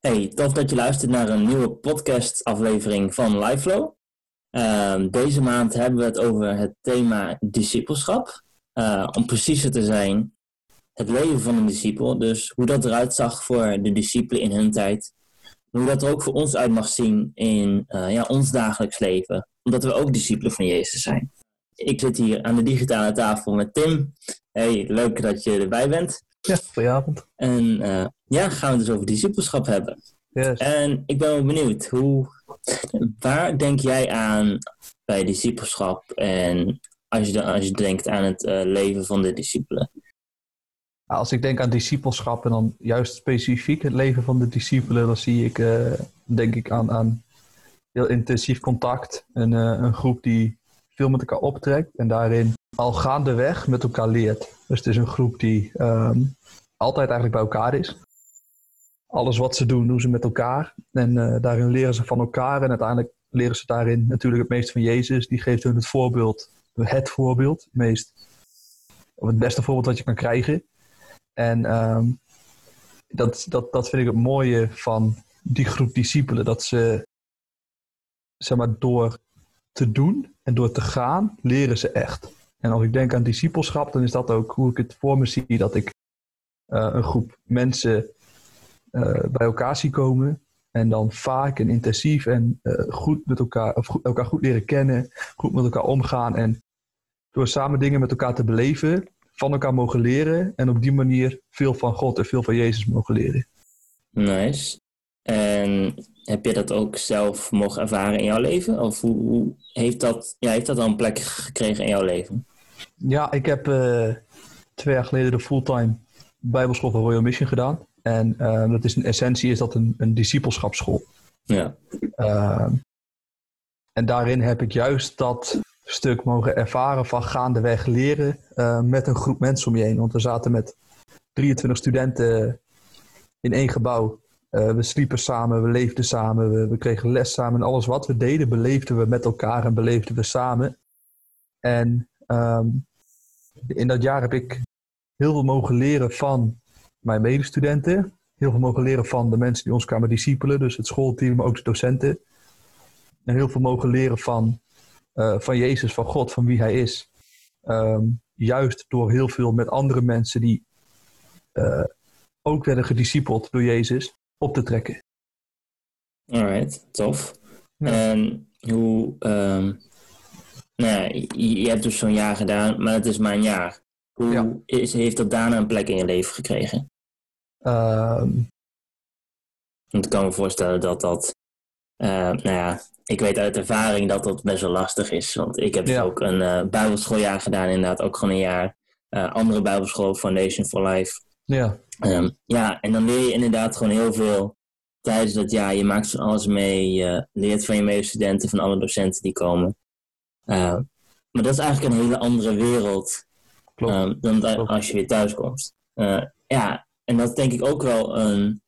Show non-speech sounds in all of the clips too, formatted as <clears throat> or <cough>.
Hey, tof dat je luistert naar een nieuwe podcast-aflevering van LiveFlow. Ehm, deze maand hebben we het over het thema discipelschap. Uh, om preciezer te zijn, het leven van een discipel. Dus hoe dat eruit zag voor de discipelen in hun tijd. Hoe dat er ook voor ons uit mag zien in uh, ja, ons dagelijks leven. Omdat we ook discipelen van Jezus zijn. Ik zit hier aan de digitale tafel met Tim. Hey, leuk dat je erbij bent. Ja, goedenavond. En uh, ja, gaan we het dus over discipelschap hebben. Yes. En ik ben wel benieuwd, hoe, waar denk jij aan bij discipelschap en als je, als je denkt aan het uh, leven van de discipelen? Als ik denk aan discipelschap en dan juist specifiek het leven van de discipelen, dan zie ik, uh, denk ik aan, aan heel intensief contact. Een, een groep die veel met elkaar optrekt en daarin al gaandeweg met elkaar leert. Dus het is een groep die um, altijd eigenlijk bij elkaar is. Alles wat ze doen, doen ze met elkaar. En uh, daarin leren ze van elkaar. En uiteindelijk leren ze daarin natuurlijk het meest van Jezus. Die geeft hun het voorbeeld, het voorbeeld, het meest, of het beste voorbeeld wat je kan krijgen. En um, dat, dat, dat vind ik het mooie van die groep discipelen. Dat ze, zeg maar, door te doen en door te gaan, leren ze echt. En als ik denk aan discipelschap, dan is dat ook hoe ik het voor me zie. Dat ik uh, een groep mensen uh, bij elkaar zie komen. En dan vaak en intensief en uh, goed met elkaar, of goed, elkaar goed leren kennen. Goed met elkaar omgaan. En door samen dingen met elkaar te beleven, van elkaar mogen leren. En op die manier veel van God en veel van Jezus mogen leren. Nice. En heb je dat ook zelf mogen ervaren in jouw leven? Of hoe, heeft, dat, ja, heeft dat al een plek gekregen in jouw leven? Ja, ik heb uh, twee jaar geleden de fulltime bijbelschool van Royal Mission gedaan. En uh, dat is in essentie is dat een, een discipelschapsschool. Ja. Uh, en daarin heb ik juist dat stuk mogen ervaren van gaandeweg leren met een groep mensen om je heen. Want we zaten met 23 studenten in één gebouw. We sliepen samen, we leefden samen, we, we, kregen les samen. En alles wat we deden, beleefden we met elkaar en beleefden we samen. En um, in dat jaar heb ik heel veel mogen leren van mijn medestudenten. Heel veel mogen leren van de mensen die ons kwamen discipelen. Dus het schoolteam, maar ook de docenten. En heel veel mogen leren van, uh, van Jezus, van God, van wie Hij is. Um, juist door heel veel met andere mensen die uh, ook werden gediscipeld door Jezus op te trekken. Alright, tof. Ja. En hoe, um, nou je, je, hebt dus zo'n jaar gedaan, maar het is maar een jaar. Hoe ja. is, heeft dat daarna een plek in je leven gekregen? Um... Want ik kan me voorstellen dat dat, uh, nou ja, ik weet uit ervaring dat dat best wel lastig is. Want ik heb ja. ook een uh, bijbelschooljaar gedaan, inderdaad, ook gewoon een jaar. Uh, andere bijbelschool, Foundation for Life. Ja. Um, ja, en dan leer je inderdaad gewoon heel veel tijdens dat jaar. Je maakt van alles mee, je leert van je medestudenten, van alle docenten die komen. Maar dat is eigenlijk een hele andere wereld Klopt. Um, dan Klopt. als je weer thuis komt. Uh, ja, en dat denk ik ook wel een,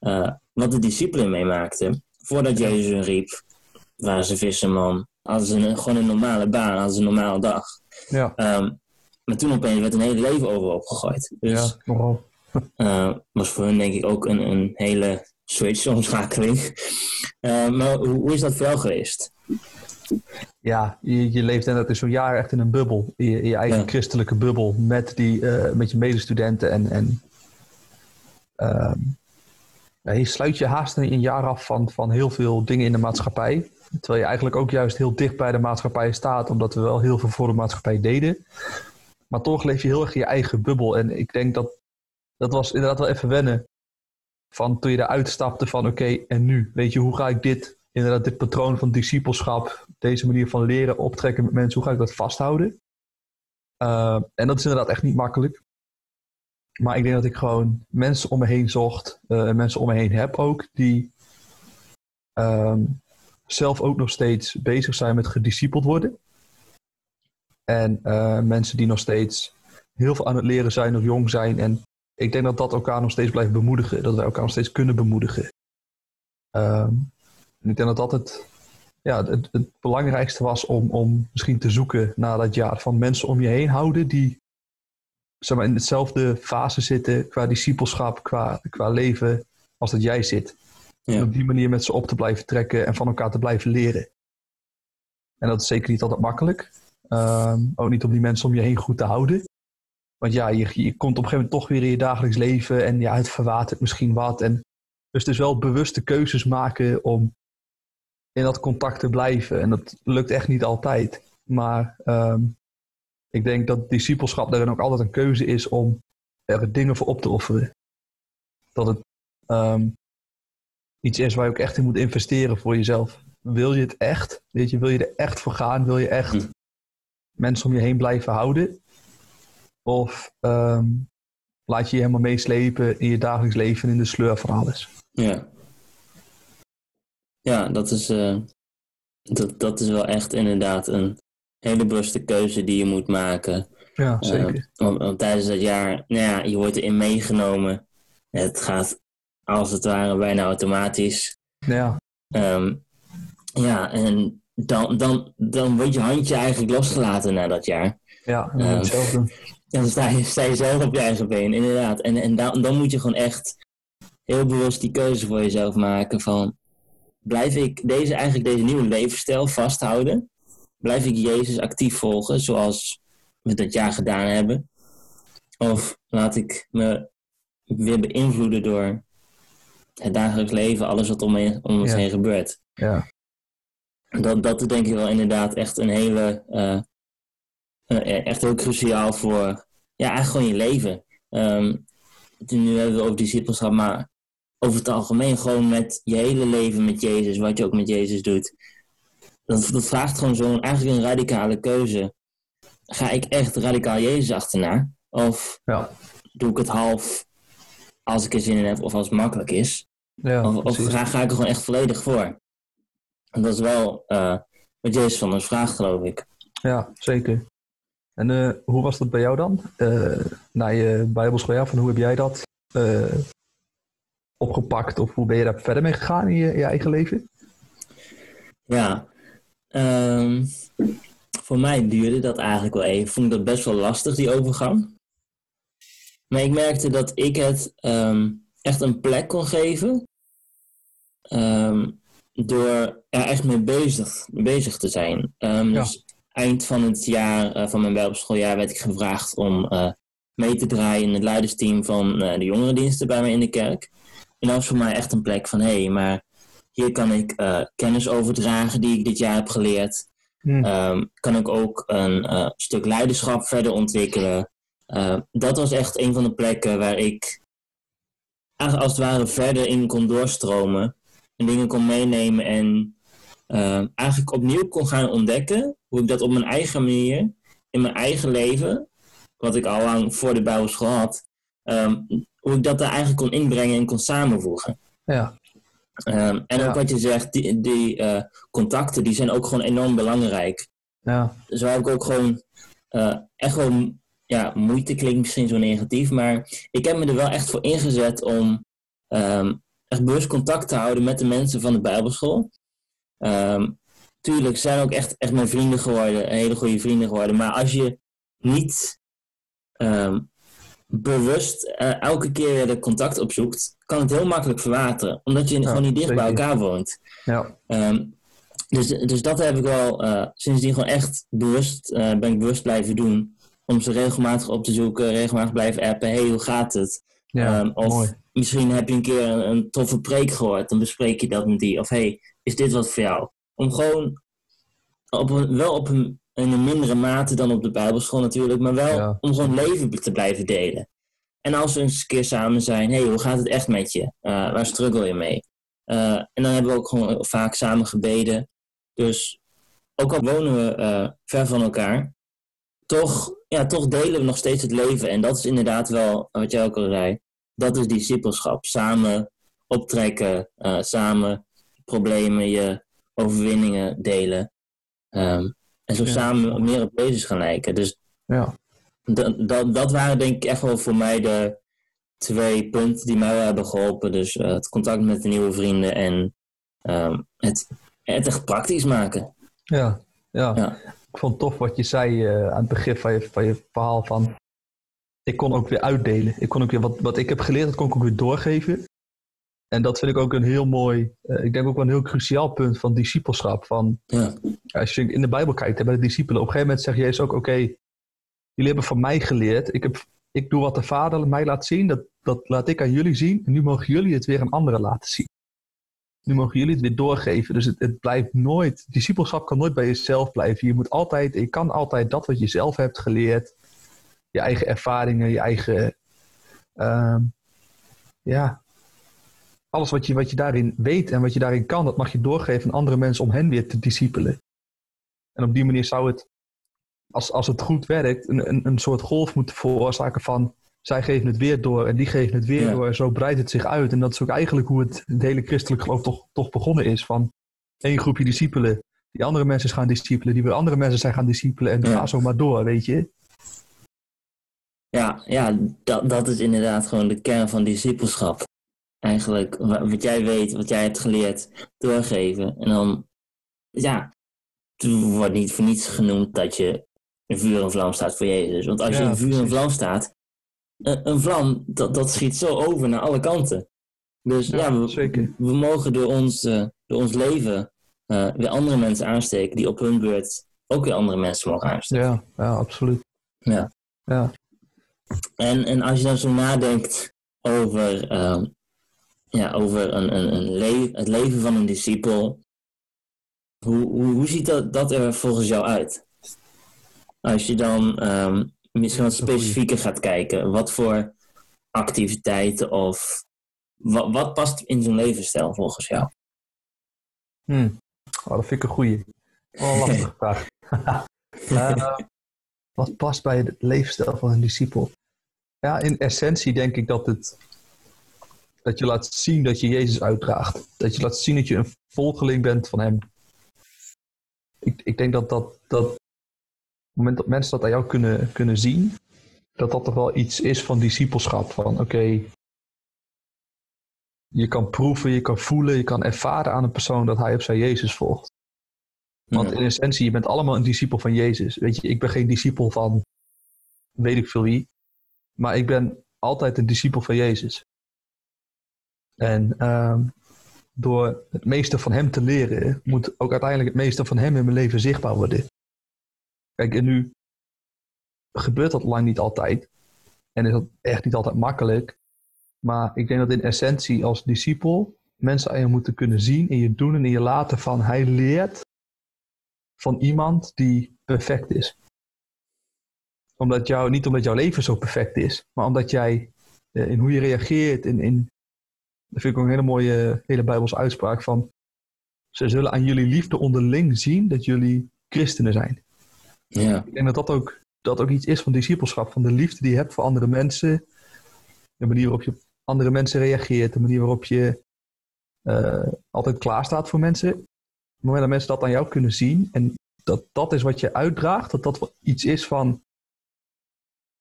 uh, wat de discipelen meemaakten. Voordat Jezus hun riep, waren ze visserman. Hadden ze een, gewoon een normale baan, hadden ze een normale dag. Ja, Um, maar toen opeens werd een hele leven overhoop gegooid. Dus, ja nogal. uh, was voor hun denk ik ook een, een hele switch, omschakeling. Uh, maar hoe, hoe, is dat voor jou geweest? Ja, je, je leeft inderdaad in zo'n jaar echt in een bubbel. In je, in je eigen ja. christelijke bubbel met, die, uh, met je medestudenten. En, en ja, je sluit je haast een jaar af van, van heel veel dingen in de maatschappij. Terwijl je eigenlijk ook juist heel dicht bij de maatschappij staat, omdat we wel heel veel voor de maatschappij deden. Maar toch leef je heel erg in je eigen bubbel. En ik denk dat dat was inderdaad wel even wennen. Van toen je eruit stapte van oké, okay, en nu? Weet je, hoe ga ik dit, inderdaad dit patroon van discipelschap, deze manier van leren, optrekken met mensen, hoe ga ik dat vasthouden? Uh, en dat is inderdaad echt niet makkelijk. Maar ik denk dat ik gewoon mensen om me heen zocht, uh, en mensen om me heen heb ook, die um, zelf ook nog steeds bezig zijn met gediscipeld worden. En uh, mensen die nog steeds heel veel aan het leren zijn of jong zijn. En ik denk dat dat elkaar nog steeds blijft bemoedigen. Dat wij elkaar nog steeds kunnen bemoedigen. Um, ik denk dat dat het, ja, het, het, belangrijkste was om, om misschien te zoeken naar dat jaar. Van mensen om je heen houden die zeg maar, in dezelfde fase zitten qua discipelschap, qua, qua leven. als dat jij zit. Ja. En op die manier met ze op te blijven trekken en van elkaar te blijven leren. En dat is zeker niet altijd makkelijk. Ehm, ook niet om die mensen om je heen goed te houden. Want ja, je, je komt op een gegeven moment toch weer in je dagelijks leven en ja, het verwatert misschien wat. En dus het is wel bewuste keuzes maken om in dat contact te blijven. En dat lukt echt niet altijd. Maar ehm, ik denk dat discipelschap daarin ook altijd een keuze is om er dingen voor op te offeren. Dat het ehm, iets is waar je ook echt in moet investeren voor jezelf. Wil je het echt? Weet je, wil je er echt voor gaan? Wil je echt Hm. mensen om je heen blijven houden? Of ehm, laat je je helemaal meeslepen in je dagelijks leven en in de sleur van alles? Ja. Ja, dat is, eh, dat, dat is wel echt inderdaad een hele bewuste keuze die je moet maken. Ja, Eh, zeker. want, want tijdens dat jaar, nou ja, je wordt erin meegenomen. Het gaat als het ware bijna automatisch. ja, Ehm, ja, en dan, dan, dan wordt je handje eigenlijk losgelaten na dat jaar. ja, en dan Ehm, moet je het zelf doen. En <laughs> dan sta je, sta je zelf op je eigen been, inderdaad. En, en dan, dan moet je gewoon echt heel bewust die keuze voor jezelf maken van... Blijf ik deze, eigenlijk deze nieuwe levensstijl vasthouden? Blijf ik Jezus actief volgen, zoals we dat jaar gedaan hebben? Of laat ik me weer beïnvloeden door het dagelijks leven, alles wat om, me, om ons Ja. heen gebeurt? Ja, Dat, dat is denk ik wel inderdaad echt een hele, eh, eh, echt heel cruciaal voor, ja, eigenlijk gewoon je leven. Ehm, nu hebben we over discipelschap, maar over het algemeen gewoon met je hele leven met Jezus, wat je ook met Jezus doet. Dat, dat vraagt gewoon zo'n, eigenlijk een radicale keuze. Ga ik echt radicaal Jezus achterna? Of ja, doe ik het half als ik er zin in heb of als het makkelijk is? ja Of, of ga, ga ik er gewoon echt volledig voor? En dat is wel eh, wat Jezus van ons vraagt, geloof ik. Ja, zeker. En eh, hoe was dat bij jou dan? Eh na je bijbelschooljaar, van hoe heb jij dat opgepakt? Of hoe ben je daar verder mee gegaan in je, eigen leven? Ja, ehm, voor mij duurde dat eigenlijk wel even. Vond ik dat best wel lastig, die overgang. Maar ik merkte dat ik het ehm, echt een plek kon geven. ehm, door er echt mee bezig, bezig te zijn. Ja. Dus eind van het jaar, eh, van mijn bijbelschooljaar, werd ik gevraagd om eh, mee te draaien in het leidersteam van eh, de jongerendiensten bij mij in de kerk. En dat was voor mij echt een plek van, hé, hey, maar hier kan ik eh, kennis overdragen die ik dit jaar heb geleerd. Hm. Ehm, kan ik ook een eh, stuk leiderschap verder ontwikkelen. Eh, dat was echt een van de plekken waar ik als het ware verder in kon doorstromen. En dingen kon meenemen en eh, eigenlijk opnieuw kon gaan ontdekken hoe ik dat op mijn eigen manier, in mijn eigen leven, wat ik al lang voor de Bijbelschool had, ehm, hoe ik dat daar eigenlijk kon inbrengen en kon samenvoegen. Ja, Ehm, en Ja. ook wat je zegt, die, die eh, contacten die zijn ook gewoon enorm belangrijk. ja, Dus waar ik ook gewoon eh, echt wel, ja, moeite klinkt misschien zo negatief, maar ik heb me er wel echt voor ingezet om ehm, echt bewust contact te houden met de mensen van de Bijbelschool. Ehm, tuurlijk zijn ook echt, echt mijn vrienden geworden, hele goede vrienden geworden, maar als je niet bewust eh, elke keer weer de contact opzoekt, kan het heel makkelijk verwateren, omdat je gewoon niet dicht bij elkaar woont. ja, Ehm, dus, dus dat heb ik wel eh, sindsdien gewoon echt bewust, eh, ben ik bewust blijven doen. Om ze regelmatig op te zoeken, regelmatig blijven appen. hey, hoe gaat het? ja, Ehm, of mooi. misschien heb je een keer een, een toffe preek gehoord, dan bespreek je dat met die. Of hey, is dit wat voor jou? Om gewoon, op een, wel op een, in een mindere mate dan op de Bijbelschool natuurlijk, maar wel Ja. om gewoon leven te blijven delen. En als we eens een keer samen zijn, hey, hoe gaat het echt met je? Eh, waar struggle je mee? Eh, en dan hebben we ook gewoon vaak samen gebeden. Dus ook al wonen we eh, ver van elkaar, toch, ja, toch delen we nog steeds het leven. En dat is inderdaad wel, wat jij ook al zei, dat is discipelschap. Samen optrekken, samen problemen, je overwinningen delen. Ehm, en zo Ja. samen meer op Jezus gaan lijken. Dus Ja, dat, dat, dat waren denk ik echt wel voor mij de twee punten die mij wel hebben geholpen. Dus eh, het contact met de nieuwe vrienden en ehm, het, het echt praktisch maken. ja, ja. Ja. Ik vond het tof wat je zei eh, aan het begin van je, van je verhaal van... Ik kon ook weer uitdelen. Ik kon ook weer wat, wat ik heb geleerd, dat kon ik ook weer doorgeven. En dat vind ik ook een heel mooi, uh, ik denk ook wel een heel cruciaal punt van discipelschap. Van, ja. Als je in de Bijbel kijkt, bij de discipelen, op een gegeven moment zegt Jezus ook, oké, jullie hebben van mij geleerd. Ik, heb, ik doe wat de Vader mij laat zien, dat, dat laat ik aan jullie zien. En nu mogen jullie het weer aan anderen laten zien. Nu mogen jullie het weer doorgeven. Dus het, het blijft nooit, discipelschap kan nooit bij jezelf blijven. Je moet altijd, je kan altijd dat wat je zelf hebt geleerd, je eigen ervaringen, je eigen, uh, ja, alles wat je, wat je daarin weet en wat je daarin kan, dat mag je doorgeven aan andere mensen om hen weer te discipelen. En op die manier zou het, als, als het goed werkt, een, een, een soort golf moeten veroorzaken van zij geven het weer door en die geven het weer door. En zo breidt het zich uit. En dat is ook eigenlijk hoe het, het hele christelijk geloof toch, toch begonnen is. Van één groepje discipelen, die andere mensen gaan discipelen, die weer andere mensen zijn gaan discipelen. En ja. ga zo maar door, weet je. Ja, ja dat, dat is inderdaad gewoon de kern van discipelschap. Eigenlijk wat jij weet, wat jij hebt geleerd, doorgeven. En dan, ja, het wordt niet voor niets genoemd dat je een vuur en vlam staat voor Jezus. Want als je in vuur en vlam staat, een, vlam, dat, dat schiet zo over naar alle kanten. Dus ja, we, zeker. we mogen door ons, uh, door ons leven uh, weer andere mensen aansteken die op hun beurt ook weer andere mensen mogen aansteken. Ja, ja absoluut. Ja. ja. En, en als je dan zo nadenkt over, uh, ja, over een, een, een le het leven van een discipel, hoe, hoe, hoe ziet dat, dat er volgens jou uit? Als je dan um, misschien wat specifieker gaat kijken. Wat voor activiteiten of wat, wat past in zo'n levensstijl volgens jou? Hmm. Oh, dat vind ik een goeie. Oh, lastige <laughs> vraag. uh, <laughs> wat past bij het levensstijl van een discipel? Ja, in essentie denk ik dat het dat je laat zien dat je Jezus uitdraagt. Dat je laat zien dat je een volgeling bent van Hem. Ik, ik denk dat dat, dat het moment dat mensen dat aan jou kunnen, kunnen zien, dat dat toch wel iets is van discipelschap. Van oké, je kan proeven, je kan voelen, je kan ervaren aan een persoon dat hij op zijn Jezus volgt. Want in essentie, je bent allemaal een discipel van Jezus. Weet je, ik ben geen discipel van weet ik veel wie. Maar ik ben altijd een discipel van Jezus. En uh, door het meeste van hem te leren, moet ook uiteindelijk het meeste van hem in mijn leven zichtbaar worden. Kijk, en nu gebeurt dat lang niet altijd. En is dat echt niet altijd makkelijk. Maar ik denk dat in essentie als discipel mensen aan je moeten kunnen zien in je doen en in je laten van hij leert van iemand die perfect is. Omdat jou, niet omdat jouw leven zo perfect is, maar omdat jij eh, in hoe je reageert, in, in, dat vind ik ook een hele mooie hele Bijbelse uitspraak van ze zullen aan jullie liefde onderling zien dat jullie christenen zijn. Ja. Ik denk dat dat ook, dat ook iets is van discipelschap. Van de liefde die je hebt voor andere mensen. De manier waarop je op andere mensen reageert. De manier waarop je uh, altijd klaar staat voor mensen. Op het moment dat mensen dat aan jou kunnen zien. En dat dat is wat je uitdraagt. Dat dat iets is van...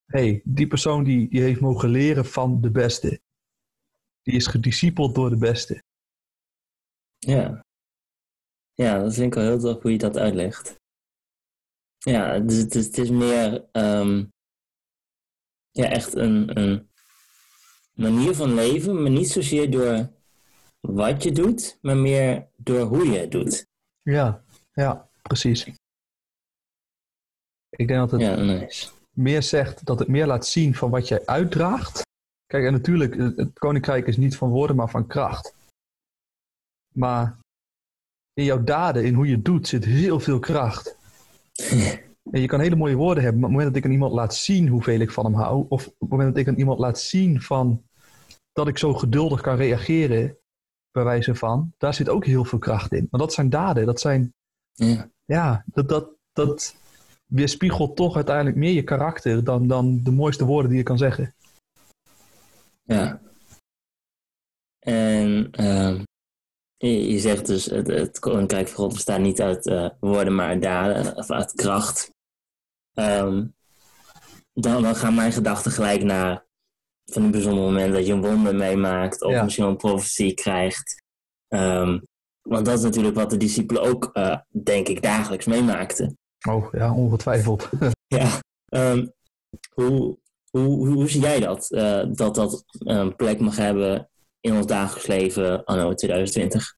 hey, die persoon die, die heeft mogen leren van de beste. Die is gediscipeld door de beste. Ja. Ja, dat vind ik wel heel tof hoe je dat uitlegt. Ja, dus het is, het is meer um, ja, echt een, een manier van leven, maar niet zozeer door wat je doet, maar meer door hoe je het doet. Ja, ja, precies. Ik denk dat het ja, nice. meer zegt, dat het meer laat zien van wat jij uitdraagt. Kijk, en natuurlijk, het koninkrijk is niet van woorden, maar van kracht. Maar in jouw daden, in hoe je het doet, zit heel veel kracht. En je kan hele mooie woorden hebben, maar op het moment dat ik aan iemand laat zien hoeveel ik van hem hou, of op het moment dat ik aan iemand laat zien van dat ik zo geduldig kan reageren, bij wijze van, daar zit ook heel veel kracht in. Maar dat zijn daden, dat zijn, ja, ja dat, dat, dat weerspiegelt toch uiteindelijk meer je karakter dan, dan de mooiste woorden die je kan zeggen. Ja. En uh, je, zegt dus, het, het Koninkrijk van God bestaat niet uit uh, woorden, maar uit daden, of uit kracht. Um, dan, dan gaan mijn gedachten gelijk naar van een bijzonder moment dat je een wonder meemaakt, of misschien een profetie krijgt. Um, want dat is natuurlijk wat de discipelen ook, uh, denk ik, dagelijks meemaakten. Oh ja, ongetwijfeld. <laughs> ja. Um, hoe, hoe, hoe, zie jij dat? Uh, dat dat een plek mag hebben in ons dagelijks leven anno 2020.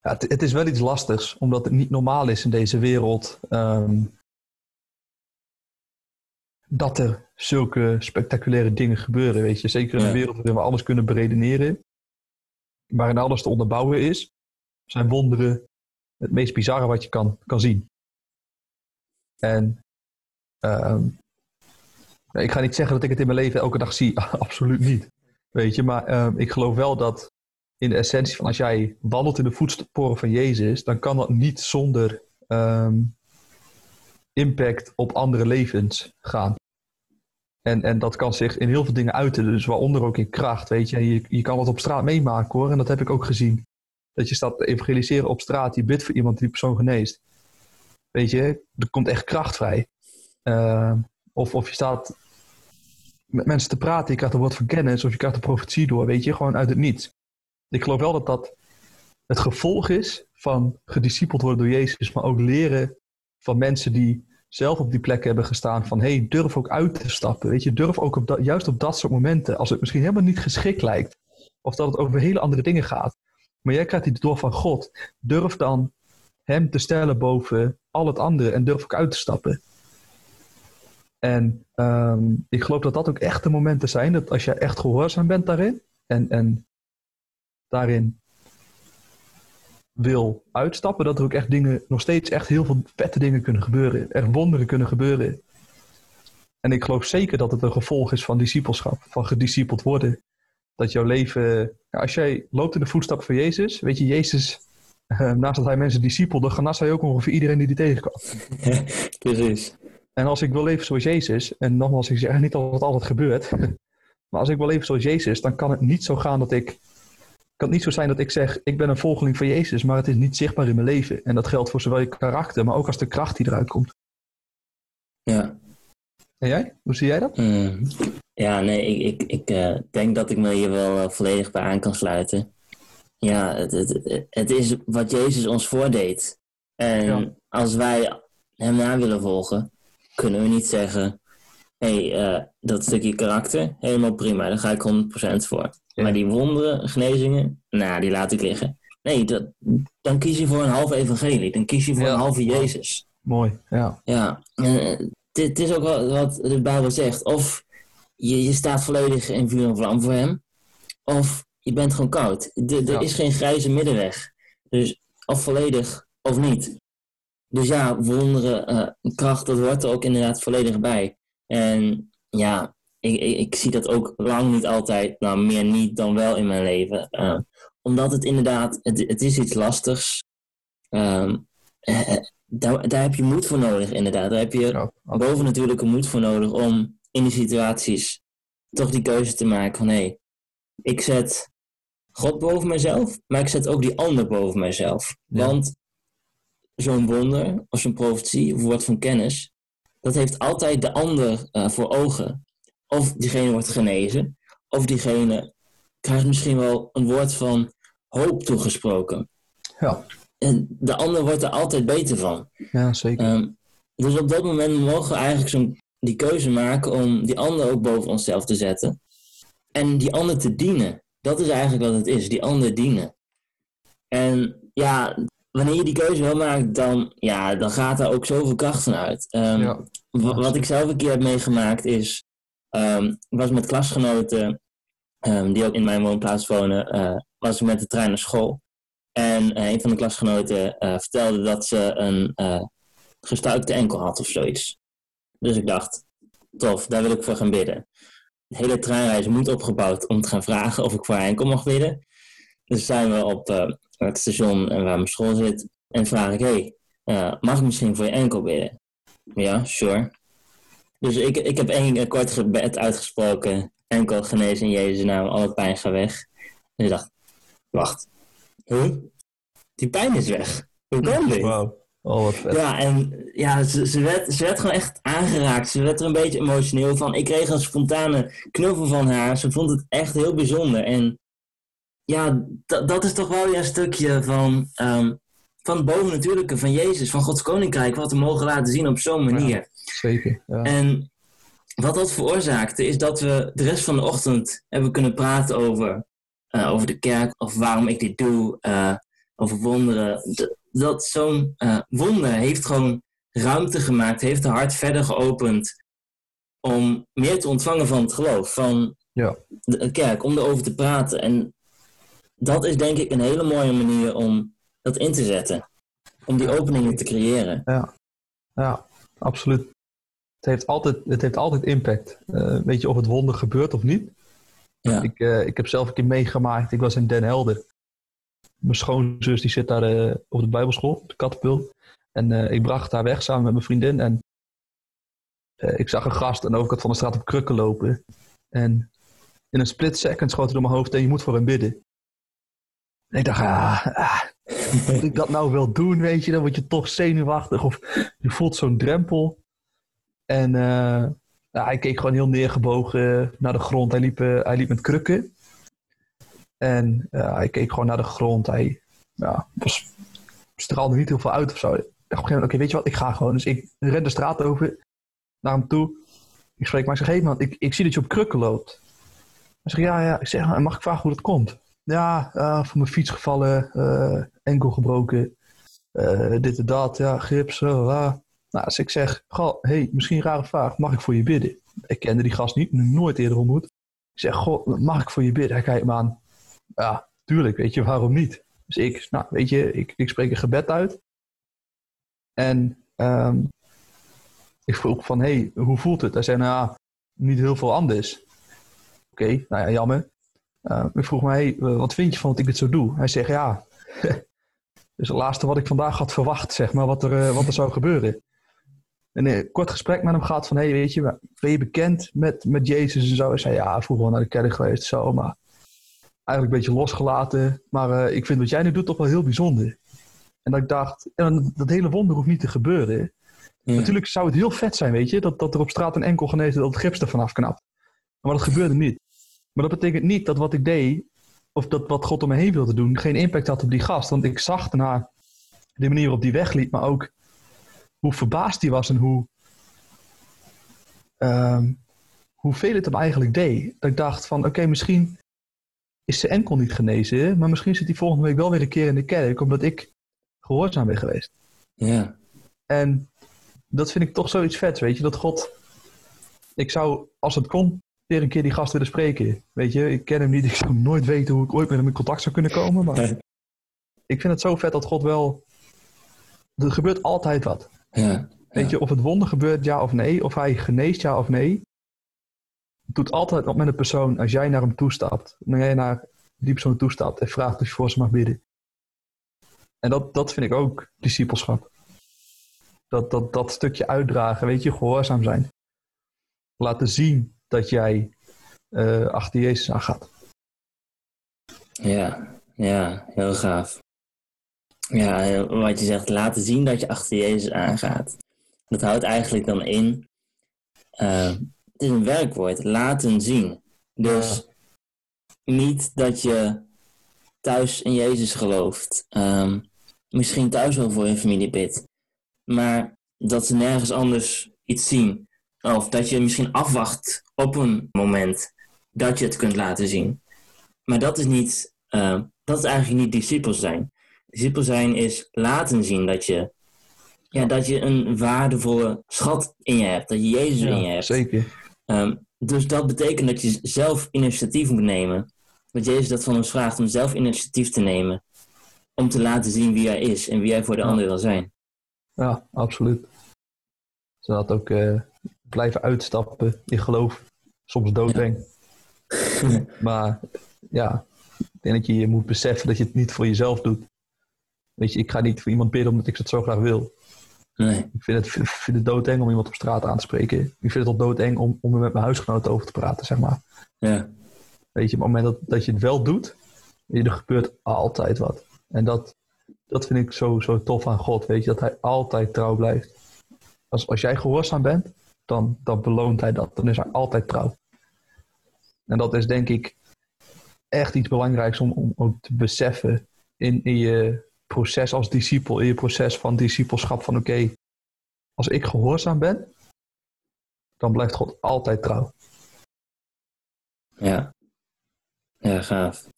Ja, het, het, is wel iets lastigs, omdat het niet normaal is in deze wereld ehm, dat er zulke spectaculaire dingen gebeuren. Weet je, zeker in een wereld waarin we alles kunnen beredeneren, waarin alles te onderbouwen is, zijn wonderen het meest bizarre wat je kan, kan zien. En ik ga niet zeggen dat ik het in mijn leven elke dag zie, <laughs> absoluut niet. Weet je, maar ehm, ik geloof wel dat in de essentie van als jij wandelt in de voetsporen van Jezus, dan kan dat niet zonder ehm, impact op andere levens gaan. En, en dat kan zich in heel veel dingen uiten, dus waaronder ook in kracht. Weet je, je, je kan het op straat meemaken hoor, en dat heb ik ook gezien. Dat je staat evangeliseren op straat, je bidt voor iemand die die persoon geneest. Weet je, er komt echt kracht vrij. Uh, of, of je staat met mensen te praten, je krijgt een woord van kennis, of je krijgt een profetie door, weet je, gewoon uit het niets. Ik geloof wel dat dat het gevolg is van gediscipeld worden door Jezus, maar ook leren van mensen die zelf op die plek hebben gestaan van hey, durf ook uit te stappen. Weet je, durf ook op dat, juist op dat soort momenten, als het misschien helemaal niet geschikt lijkt, of dat het over hele andere dingen gaat, maar jij krijgt die door van God, durf dan hem te stellen boven al het andere en durf ook uit te stappen. En ehm, ik geloof dat dat ook echt de momenten zijn dat als je echt gehoorzaam bent daarin en, en daarin wil uitstappen, dat er ook echt dingen, nog steeds echt heel veel vette dingen kunnen gebeuren. Er wonderen kunnen gebeuren. En ik geloof zeker dat het een gevolg is van discipelschap, van gediscipeld worden. Dat jouw leven, als jij loopt in de voetstappen van Jezus, weet je, Jezus, eh, naast dat hij mensen discipelde, genas hij ook ongeveer iedereen die die tegenkwam. <laughs> Precies. En als ik wil leven zoals Jezus, en nogmaals, ik zeg niet dat het altijd gebeurt, <laughs> maar als ik wil leven zoals Jezus, dan kan het niet zo gaan dat ik, kan het niet zo zijn dat ik zeg, ik ben een volgeling van Jezus, maar het is niet zichtbaar in mijn leven. En dat geldt voor zowel je karakter, maar ook als de kracht die eruit komt. Ja. En jij? Hoe zie jij dat? Mm. Ja, nee, ik, ik, ik uh, denk dat ik me hier wel uh, volledig bij aan kan sluiten. Ja, het, het, het is wat Jezus ons voordeed. En ja. als wij hem na willen volgen, kunnen we niet zeggen: hé, hey, uh, dat stukje karakter, helemaal prima, daar ga ik 100% voor. Ja. Maar die wonderen, genezingen, nou, die laat ik liggen. Nee, dat, dan kies je voor een halve evangelie, dan kies je voor Ja. een halve Jezus. Mooi, ja. Ja, uh, dit is ook wat, wat de Bijbel zegt. Of je, je staat volledig in vuur en vlam voor hem, of je bent gewoon koud. Er Ja. is geen grijze middenweg. Dus of volledig of niet. Dus ja, wonderen, eh, kracht, dat hoort er ook inderdaad volledig bij. En ja, ik, ik, ik zie dat ook lang niet altijd, nou meer niet dan wel in mijn leven. Eh, omdat het inderdaad, het, het is iets lastigs. Ehm, eh, daar, daar heb je moed voor nodig, inderdaad. Daar heb je ja. boven natuurlijke moed voor nodig om in die situaties toch die keuze te maken van hé, hey, ik zet God boven mezelf, maar ik zet ook die ander boven mezelf. Ja. Want zo'n wonder of zo'n profetie of woord van kennis, dat heeft altijd de ander uh, voor ogen. Of diegene wordt genezen, of diegene krijgt misschien wel een woord van hoop toegesproken. Ja, En de ander wordt er altijd beter van. ja zeker. Ehm, dus op dat moment mogen we eigenlijk zo'n die keuze maken om die ander ook boven onszelf te zetten. En die ander te dienen. Dat is eigenlijk wat het is, die ander dienen. En ja, wanneer je die keuze wel maakt, dan, ja, dan gaat er ook zoveel kracht van uit. Ehm, Ja. Wat ik zelf een keer heb meegemaakt is, ik was met klasgenoten ehm, die ook in mijn woonplaats wonen, eh, was ik met de trein naar school. En eh, een van de klasgenoten eh, vertelde dat ze een gestuikte enkel had of zoiets. Dus ik dacht, tof, daar wil ik voor gaan bidden. De hele treinreis moet opgebouwd om te gaan vragen of ik voor haar enkel mag bidden. Dus zijn we op eh, het station en waar mijn school zit. En vraag ik, hé, hey, mag ik misschien voor je enkel bidden? Ja, sure. Dus ik, ik heb één eh, kort gebed uitgesproken. Enkel genezen in Jezus' naam, al het pijn gaat weg. En ik dacht, wacht. Huh? Die pijn is weg. Hoe kan dit? Wauw. Oh. Ja, en ja, ze, ze, werd, ze werd gewoon echt aangeraakt. Ze werd er een beetje emotioneel van. Ik kreeg een spontane knuffel van haar. Ze vond het echt heel bijzonder. En ja, dat- dat is toch wel weer een stukje van, ehm van het bovennatuurlijke van Jezus, van Gods Koninkrijk, wat we mogen laten zien op zo'n manier. Zeker. Ja. En wat dat veroorzaakte is dat we de rest van de ochtend hebben kunnen praten over, uh, over de kerk of waarom ik dit doe, uh, over wonderen. dat zo'n uh, wonder heeft gewoon ruimte gemaakt, heeft de hart verder geopend om meer te ontvangen van het geloof, van ja. de kerk, om erover te praten. En dat is denk ik een hele mooie manier om dat in te zetten. Om die openingen te creëren. Ja, ja absoluut. Het heeft altijd, het heeft altijd impact. Uh, weet je of het wonder gebeurt of niet? Ja. Ik, uh, ik heb zelf een keer meegemaakt. Ik was in Den Helder. Mijn schoonzus die zit daar uh, op de bijbelschool, de katapult. En ik bracht haar weg samen met mijn vriendin. En ik zag een gast aan de overkant van de straat op krukken lopen. En in een split second schoot hij door mijn hoofd en je moet voor hem bidden. En ik dacht, ah, ah, ik dat nou wel doen, weet je? Dan word je toch zenuwachtig of je voelt zo'n drempel. En uh, ja, hij keek gewoon heel neergebogen naar de grond. Hij liep, uh, hij liep met krukken. En uh, hij keek gewoon naar de grond. Hij ja, was, straalde niet heel veel uit of zo. Ik op een gegeven moment, oké, weet je wat, ik ga gewoon. Dus ik ren de straat over naar hem toe. Ik spreek maar, ik zeg, hé hey man, ik, ik zie dat je op krukken loopt. Hij zegt, ja, ja. Ik zeg, mag ik vragen hoe dat komt? Ja, uh, van mijn fiets gevallen, uh, enkel gebroken, uh, dit en dat, ja, gips, Nou, als ik zeg, goh, hey, misschien een rare vraag, mag ik voor je bidden? Ik kende die gast niet, nooit eerder ontmoet. Ik zeg, goh, mag ik voor je bidden? Hij kijkt me aan. Ja, tuurlijk, weet je, waarom niet? Dus ik, nou, weet je, ik, ik spreek een gebed uit. En um, ik vroeg van, hey, hoe voelt het? Hij zei, nou, niet heel veel anders. Oké, nou ja, jammer. Uh, ik vroeg me, hey, wat vind je van dat ik dit zo doe? Hij zegt, ja, <laughs> dus het laatste wat ik vandaag had verwacht, zeg maar, wat er, uh, wat er zou gebeuren. En een kort gesprek met hem gehad van, hey, weet je, ben je bekend met, met Jezus en zo? Hij zei, ja, vroeger wel naar de kerk geweest, zo, maar eigenlijk een beetje losgelaten. Maar ik vind wat jij nu doet toch wel heel bijzonder. En dat ik dacht, en dat hele wonder hoeft niet te gebeuren. Ja. Natuurlijk zou het heel vet zijn, weet je, dat, dat er op straat een enkel genezen dat het gips er vanaf knapt. Maar dat gebeurde niet. Maar dat betekent niet dat wat ik deed, of dat wat God om me heen wilde doen, geen impact had op die gast. Want ik zag daarna de manier waarop die wegliep, maar ook hoe verbaasd hij was en hoe, um, hoeveel het hem eigenlijk deed. Dat ik dacht van, oké, okay, misschien is zijn enkel niet genezen, maar misschien zit hij volgende week wel weer een keer in de kerk, omdat ik gehoorzaam ben geweest. Ja. En dat vind ik toch zoiets vet, weet je, dat God... Ik zou, als het kon, weer een keer die gast willen spreken. Weet je, ik ken hem niet. <laughs> Ik zou nooit weten hoe ik ooit met hem in contact zou kunnen komen. Maar ik vind het zo vet dat God wel... Er gebeurt altijd wat. Ja, Weet je, of het wonder gebeurt ja of nee. Of hij geneest ja of nee. Het doet altijd wat met een persoon als jij naar hem toestapt. Wanneer jij naar die persoon toestapt en vraagt of je voor ze mag bidden. En dat, dat vind ik ook discipelschap. Dat, dat, dat stukje uitdragen, weet je, gehoorzaam zijn. Laten zien dat jij uh, achter Jezus aangaat. Ja, ja, heel gaaf. Ja, wat je zegt, laten zien dat je achter Jezus aangaat. Dat houdt eigenlijk dan in, uh, het is een werkwoord, laten zien. Dus niet dat je thuis in Jezus gelooft, um, misschien thuis wel voor je familie bidt, maar dat ze nergens anders iets zien. Of dat je misschien afwacht op een moment dat je het kunt laten zien. Maar dat is niet, uh, dat is eigenlijk niet discipels zijn. Discipels zijn is laten zien dat je, ja, dat je een waardevolle schat in je hebt, dat je Jezus ja, in je hebt. Zeker. Um, dus dat betekent dat je zelf initiatief moet nemen. Dat Jezus dat van ons vraagt om zelf initiatief te nemen. Om te laten zien wie hij is en wie hij voor de ja. ander wil zijn. Ja, absoluut. Zodat ook uh, blijven uitstappen in geloof. Soms doodeng. Ja. <clears throat> maar ja, ik denk dat je moet beseffen dat je het niet voor jezelf doet. Weet je, ik ga niet voor iemand bidden omdat ik het zo graag wil. Nee. Ik vind het, vind het doodeng om iemand op straat aan te spreken. Ik vind het al doodeng om, om er met mijn huisgenoten over te praten, zeg maar. Ja. Weet je, op het moment dat, dat je het wel doet, er gebeurt altijd wat. En dat, dat vind ik zo, zo tof aan God, weet je, dat hij altijd trouw blijft. Als, als jij gehoorzaam bent, dan, dan beloont hij dat. Dan is hij altijd trouw. En dat is denk ik echt iets belangrijks om, om ook te beseffen in, je proces als discipel, in je proces van discipelschap. Van oké, als ik gehoorzaam ben, dan blijft God altijd trouw. Ja, ja gaaf.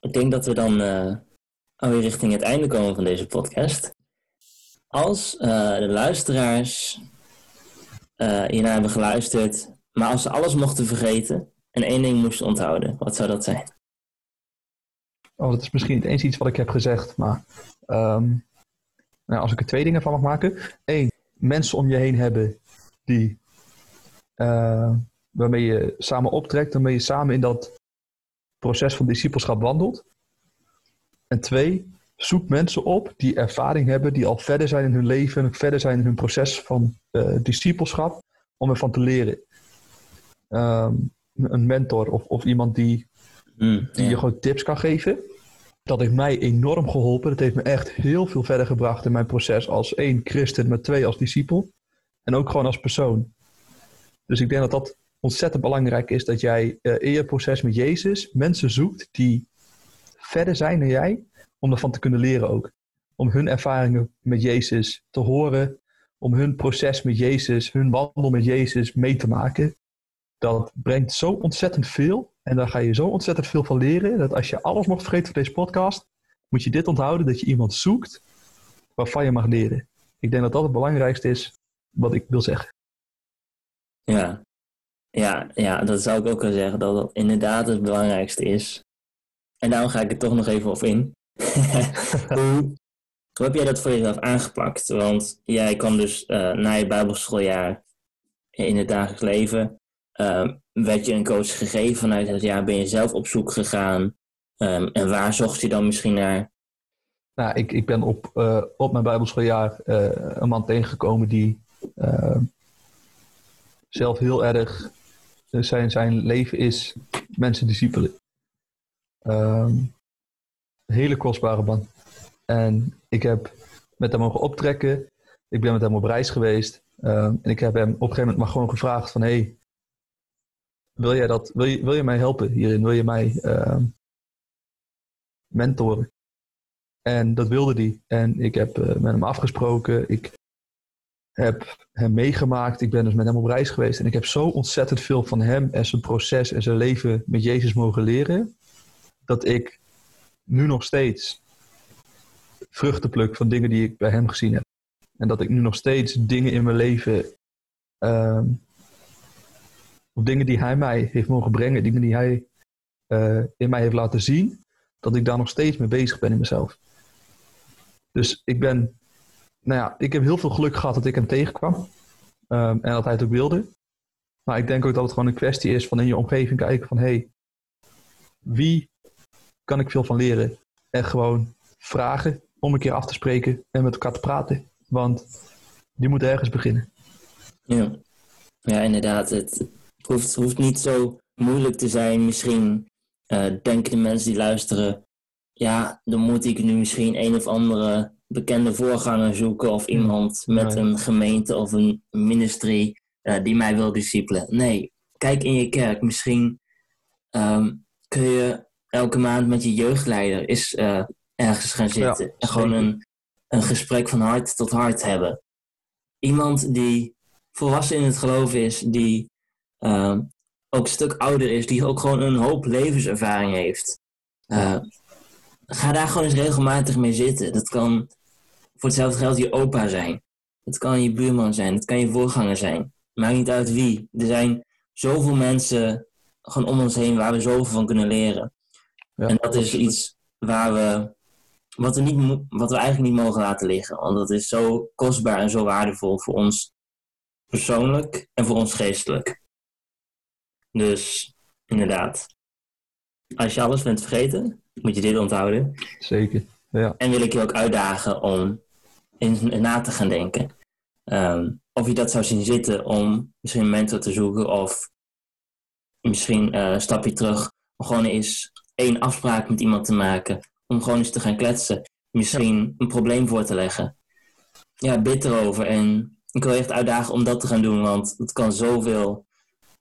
Ik denk dat we dan uh, alweer richting het einde komen van deze podcast. Als uh, de luisteraars uh, hiernaar hebben geluisterd, maar als ze alles mochten vergeten en één ding moesten onthouden, wat zou dat zijn? Oh, dat is misschien niet eens iets wat ik heb gezegd, maar um, nou, als ik er twee dingen van mag maken. Eén, mensen om je heen hebben die, uh, waarmee je samen optrekt, waarmee je samen in dat proces van discipelschap wandelt. En twee, zoek mensen op die ervaring hebben, die al verder zijn in hun leven, verder zijn in hun proces van uh, discipelschap, om ervan te leren. Um, een mentor of, of iemand die, mm, die je gewoon tips kan geven. Dat heeft mij enorm geholpen. Dat heeft me echt heel veel verder gebracht in mijn proces als één christen, maar twee als discipel. En ook gewoon als persoon. Dus ik denk dat dat ontzettend belangrijk is dat jij uh, in je proces met Jezus mensen zoekt die verder zijn dan jij, om ervan te kunnen leren ook. Om hun ervaringen met Jezus te horen, om hun proces met Jezus, hun wandel met Jezus mee te maken. Dat brengt zo ontzettend veel en daar ga je zo ontzettend veel van leren, dat als je alles mocht vergeten van deze podcast, moet je dit onthouden, dat je iemand zoekt waarvan je mag leren. Ik denk dat dat het belangrijkste is wat ik wil zeggen. Ja, ja, ja dat zou ik ook wel zeggen, dat dat inderdaad het belangrijkste is. En daarom ga ik er toch nog even op in. Hoe, heb jij dat voor jezelf aangepakt? Want jij kwam dus uh, na je bijbelschooljaar in het dagelijks leven. Uh, werd je een coach gegeven vanuit het jaar? Ben je zelf op zoek gegaan? Um, en waar zocht je dan misschien naar? Nou, ik, ik ben op, uh, op mijn bijbelschooljaar een man tegengekomen die zelf heel erg zijn, zijn leven is mensen discipelen. Um, hele kostbare man. En ik heb met hem mogen optrekken. Ik ben met hem op reis geweest. Um, en ik heb hem op een gegeven moment maar gewoon gevraagd van... Hey, wil, jij dat, wil, je, wil je mij helpen hierin? Wil je mij uh, mentoren? En dat wilde hij. En ik heb uh, met hem afgesproken. Ik heb hem meegemaakt. Ik ben dus met hem op reis geweest. En ik heb zo ontzettend veel van hem en zijn proces en zijn leven met Jezus mogen leren. Dat ik nu nog steeds vruchten pluk van dingen die ik bij hem gezien heb. En dat ik nu nog steeds dingen in mijn leven, uh, of dingen die hij mij heeft mogen brengen, dingen die hij uh, in mij heeft laten zien, dat ik daar nog steeds mee bezig ben in mezelf. Dus ik ben, nou ja, ik heb heel veel geluk gehad dat ik hem tegenkwam. Um, en dat hij het ook wilde. Maar ik denk ook dat het gewoon een kwestie is van in je omgeving kijken van, hé, hey, wie kan ik veel van leren. En gewoon vragen om een keer af te spreken en met elkaar te praten. Want die moet ergens beginnen. Ja, ja inderdaad. Het hoeft, hoeft niet zo moeilijk te zijn. Misschien uh, denken de mensen die luisteren... ja, dan moet ik nu misschien een of andere bekende voorganger zoeken... of iemand met een gemeente of een ministerie uh, die mij wil discipelen. Nee, kijk in je kerk. Misschien um, kun je elke maand met je jeugdleider is uh, ergens gaan zitten. en gewoon een, een gesprek van hart tot hart hebben. Iemand die volwassen in het geloof is, die uh, ook een stuk ouder is, die ook gewoon een hoop levenservaring heeft. Uh, ga daar gewoon eens regelmatig mee zitten. Dat kan voor hetzelfde geld je opa zijn. Het kan je buurman zijn. Het kan je voorganger zijn. Maakt niet uit wie. Er zijn zoveel mensen gewoon om ons heen waar we zoveel van kunnen leren en dat is iets waar we, wat we, niet, wat we eigenlijk niet mogen laten liggen. Want dat is zo kostbaar en zo waardevol voor ons persoonlijk en voor ons geestelijk. Dus inderdaad, als je alles bent vergeten, moet je dit onthouden. Zeker, ja. En wil ik je ook uitdagen om in, na te gaan denken. Um, of je dat zou zien zitten om misschien een mentor te zoeken of misschien uh, een stapje terug gewoon eens één afspraak met iemand te maken. Om gewoon eens te gaan kletsen. Misschien een probleem voor te leggen. Ja, bid erover. En ik wil je echt uitdagen om dat te gaan doen. Want het kan zoveel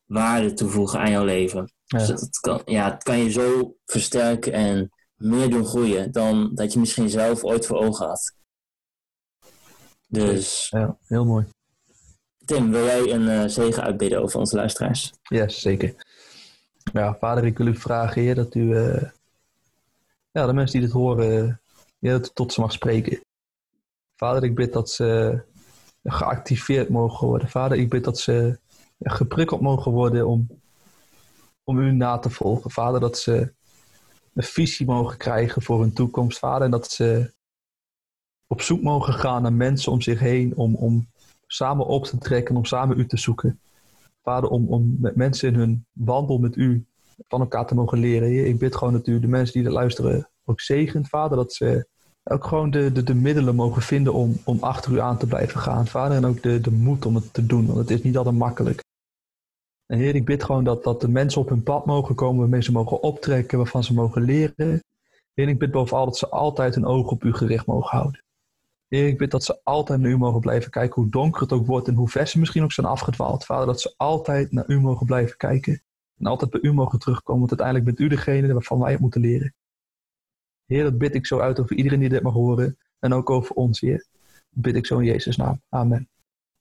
waarde toevoegen aan jouw leven. Ja. Dus het, kan, ja, het kan je zo versterken en meer doen groeien dan dat je misschien zelf ooit voor ogen had. Dus. Ja, heel mooi. Tim, wil jij een uh, zegen uitbidden over onze luisteraars? Ja, zeker. Ja, vader, ik wil u vragen, heer, dat u uh, ja, de mensen die dit horen, ja, dat u tot ze mag spreken. Vader, ik bid dat ze geactiveerd mogen worden. Vader, ik bid dat ze geprikkeld mogen worden om, om u na te volgen. Vader, dat ze een visie mogen krijgen voor hun toekomst. Vader, en dat ze op zoek mogen gaan naar mensen om zich heen om, om samen op te trekken, om samen u te zoeken. Vader, om, om met mensen in hun wandel met u van elkaar te mogen leren. Ik bid gewoon dat u de mensen die er luisteren ook zegent, Vader, dat ze ook gewoon de, de, de middelen mogen vinden om, om achter u aan te blijven gaan. Vader, en ook de, de moed om het te doen, want het is niet altijd makkelijk. En Heer, ik bid gewoon dat, dat de mensen op hun pad mogen komen, waarmee ze mogen optrekken, waarvan ze mogen leren. Heer, ik bid bovenal dat ze altijd een oog op u gericht mogen houden. Heer, ik bid dat ze altijd naar u mogen blijven kijken, hoe donker het ook wordt en hoe ver ze misschien ook zijn afgedwaald. Vader, dat ze altijd naar u mogen blijven kijken. En altijd bij u mogen terugkomen, want uiteindelijk bent u degene waarvan wij het moeten leren. Heer, dat bid ik zo uit over iedereen die dit mag horen. En ook over ons, Heer. Dat bid ik zo in Jezus' naam. Amen.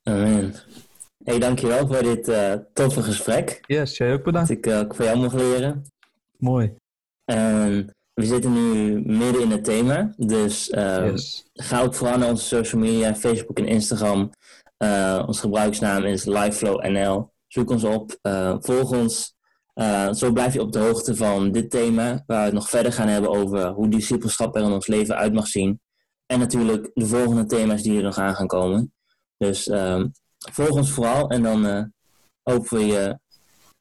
Amen. Hey, dankjewel voor dit uh, toffe gesprek. Yes, jij ook bedankt. Dat ik uh, ook van jou mocht leren. Mooi. En we zitten nu midden in het thema. Dus uh, yes. ga ook vooral naar onze social media, Facebook en Instagram. ons gebruiksnaam is LifeFlowNL. Zoek ons op, volg ons. zo blijf je op de hoogte van dit thema, waar we het nog verder gaan hebben over hoe discipelschap er in ons leven uit mag zien. En natuurlijk de volgende thema's die er nog aan gaan komen. Dus volg ons vooral en dan uh, hopen we je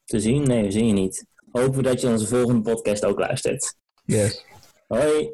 te zien. Nee, we zien je niet. Hopen we dat je onze volgende podcast ook luistert. Yes. Hoi.